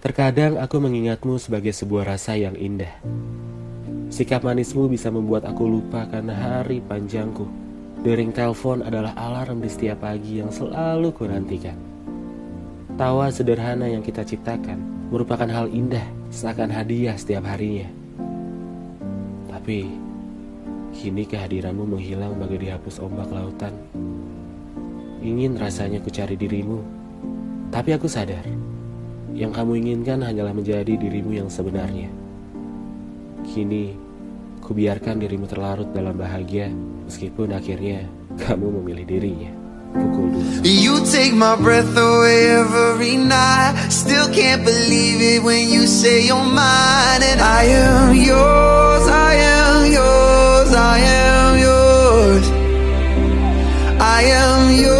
Terkadang aku mengingatmu sebagai sebuah rasa yang indah. Sikap manismu bisa membuat aku lupa karena hari panjangku. Dering telepon adalah alarm di setiap pagi yang selalu kunantikan. Tawa sederhana yang kita ciptakan merupakan hal indah seakan hadiah setiap harinya. Tapi, kini kehadiranmu menghilang bagai dihapus ombak lautan. Ingin rasanya ku cari dirimu, tapi aku sadar yang kamu inginkan hanyalah menjadi dirimu yang sebenarnya. Kini, kubiarkan dirimu terlarut dalam bahagia meskipun akhirnya kamu memilih dirinya. You take my breath away every night. Still can't believe it when you say you're mine. And I am yours, I am yours, I am yours. I am yours.